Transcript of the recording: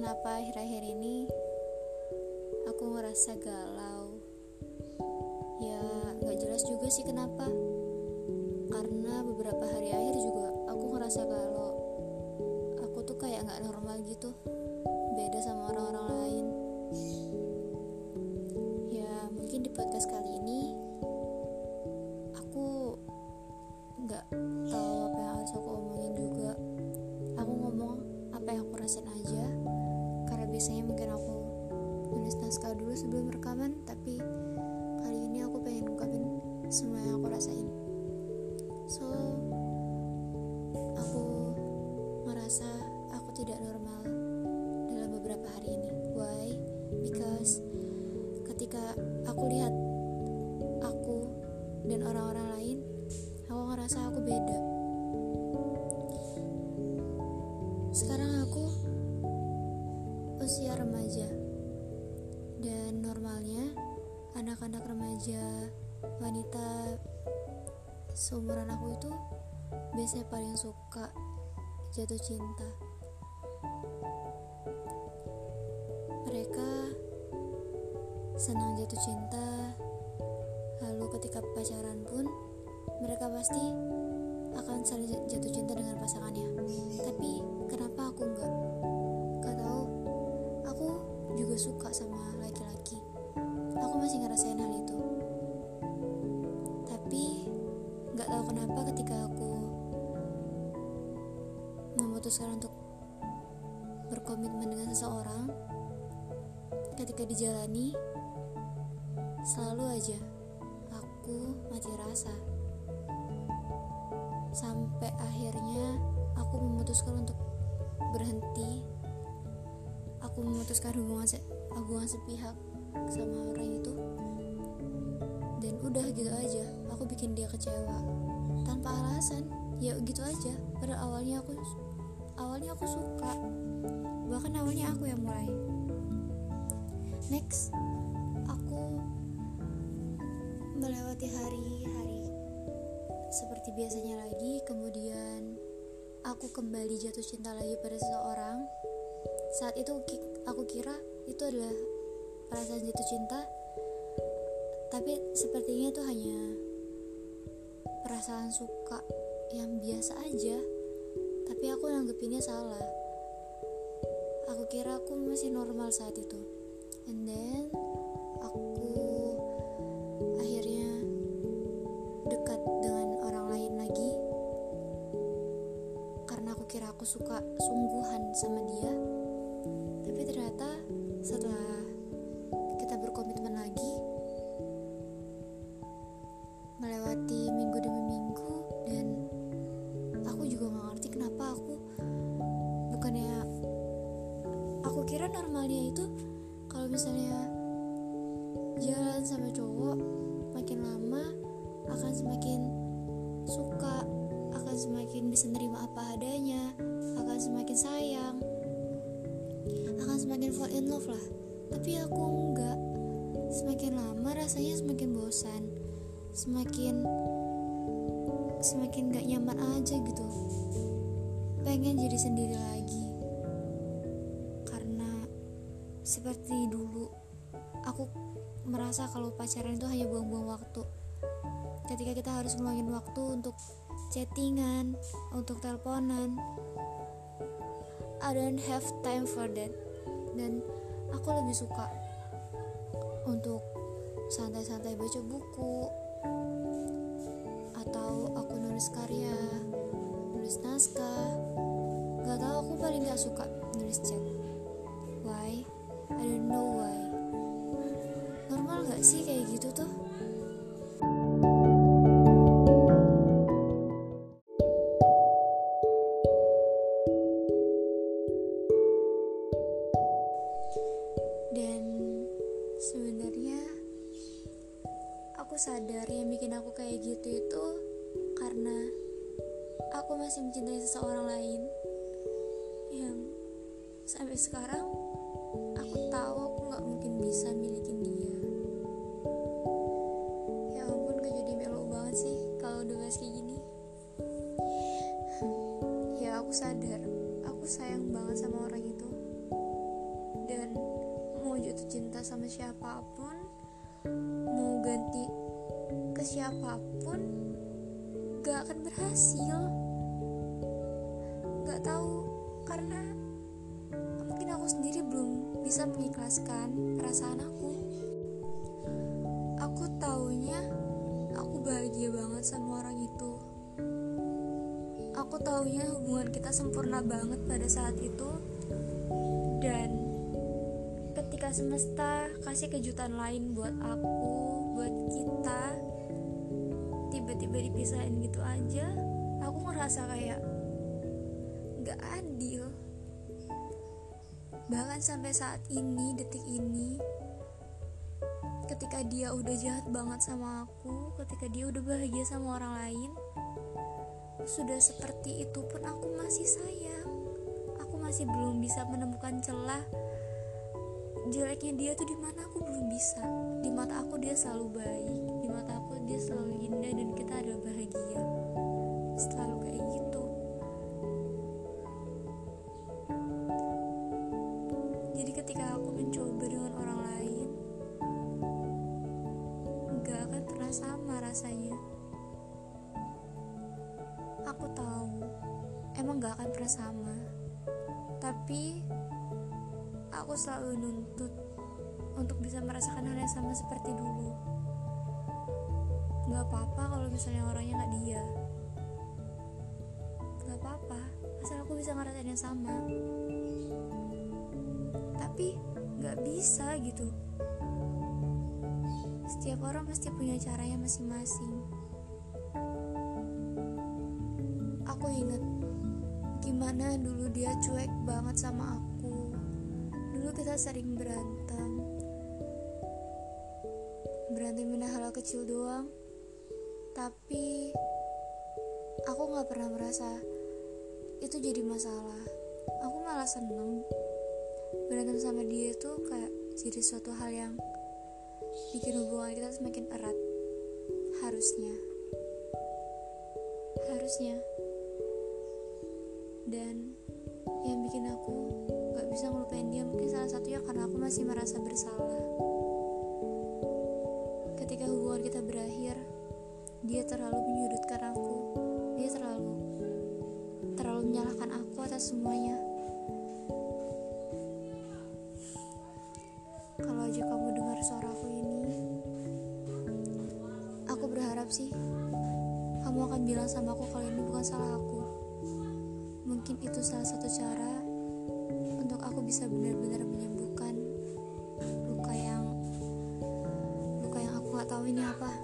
Kenapa akhir-akhir ini aku ngerasa galau. Ya, gak jelas juga sih kenapa. Karena beberapa hari akhir juga aku ngerasa kalau aku tuh kayak gak normal gitu. Beda sama orang-orang lain. Nulis naskah dulu sebelum rekaman, tapi kali ini aku pengen ungkapin semua yang aku rasain. So, aku merasa aku tidak normal dalam beberapa hari ini. Why? Because ketika aku lihat anak-anak remaja wanita seumuran aku itu biasanya paling suka jatuh cinta. Mereka senang jatuh cinta, lalu ketika pacaran pun mereka pasti akan saling jatuh cinta dengan pasangannya. Tapi kenapa aku enggak? Gak tahu. Aku juga suka sama laki-laki. Aku masih ngerasain hal itu. Tapi nggak tahu kenapa ketika aku memutuskan untuk berkomitmen dengan seseorang, ketika dijalani selalu aja aku mati rasa. Sampai akhirnya aku memutuskan untuk berhenti. Aku memutuskan hubungan se hubungan sepihak sama orang itu. Dan udah gitu aja aku bikin dia kecewa. Tanpa alasan ya gitu aja. Pada awalnya aku awalnya aku suka. Bahkan awalnya aku yang mulai. Next aku melewati hari-hari seperti biasanya lagi. Kemudian aku kembali jatuh cinta lagi pada seseorang. Saat itu aku kira itu adalah perasaan jatuh cinta tapi sepertinya itu hanya perasaan suka yang biasa aja. Tapi aku nanggepinnya salah. Aku kira aku masih normal saat itu. And then aku akhirnya dekat dengan orang lain lagi. Karena aku kira aku suka sungguhan sama dia. Tapi ternyata setelah kira normalnya itu kalau misalnya jalan sama cowok makin lama akan semakin suka akan semakin bisa nerima apa adanya akan semakin sayang akan semakin fall in love lah. Tapi aku enggak. Semakin lama rasanya semakin bosan semakin semakin gak nyaman aja gitu. Pengen jadi sendiri lagi seperti dulu. Aku merasa kalau pacaran itu hanya buang-buang waktu. Ketika kita harus ngeluangin waktu untuk chattingan untuk teleponan I don't have time for that. Dan aku lebih suka untuk santai-santai baca buku atau aku nulis karya nulis naskah. Gak tau aku paling gak suka nulis chat. Why I don't know why. Normal gak sih kayak gitu tuh? Dan sebenarnya aku sadar yang bikin aku kayak gitu itu karena aku masih mencintai seseorang lain yang sampai sekarang bisa milikin dia. Ya ampun gak jadi melo banget sih kalau udah bahas kayak gini. Ya aku sadar aku sayang banget sama orang itu. Cinta sama siapa pun mau ganti ke siapa pun gak akan berhasil. Gak tahu karena bisa mengikhlaskan perasaan aku. Aku taunya aku bahagia banget sama orang itu. Aku taunya hubungan kita sempurna banget pada saat itu. Dan ketika semesta kasih kejutan lain buat aku buat kita tiba-tiba dipisahin gitu aja aku ngerasa kayak gak adil bahkan sampai saat ini detik ini ketika dia udah jahat banget sama aku ketika dia udah bahagia sama orang lain sudah seperti itu pun aku masih sayang. Aku masih belum bisa menemukan celah jeleknya dia tuh di mana aku belum bisa. Di mata aku dia selalu baik di mata aku dia selalu indah dan kita adalah bahagia. Selalu kayak gitu nggak akan pernah sama rasanya. Aku tahu emang gak akan pernah sama. Tapi aku selalu nuntut untuk bisa merasakan hal yang sama seperti dulu. Gak apa-apa kalau misalnya orangnya gak dia. Gak apa-apa asal aku bisa ngerasain yang sama. Tapi gak bisa gitu setiap orang pasti punya caranya masing-masing. Aku inget gimana dulu dia cuek banget sama aku. Dulu kita sering berantem. Berantemin hal kecil doang. Tapi aku nggak pernah merasa itu jadi masalah. Aku malah seneng berantem sama dia tuh kayak jadi suatu hal yang bikin hubungan kita semakin erat. Harusnya. Harusnya. Dan yang bikin aku gak bisa ngelupain dia mungkin salah satunya karena aku masih merasa bersalah. Ketika hubungan kita berakhir dia terlalu menyudutkan aku. Dia terlalu terlalu menyalahkan aku atas semuanya akan bilang sama aku kalau ini bukan salah aku. Mungkin itu salah satu cara untuk aku bisa benar-benar menyembuhkan luka yang luka yang aku gak tahu ini apa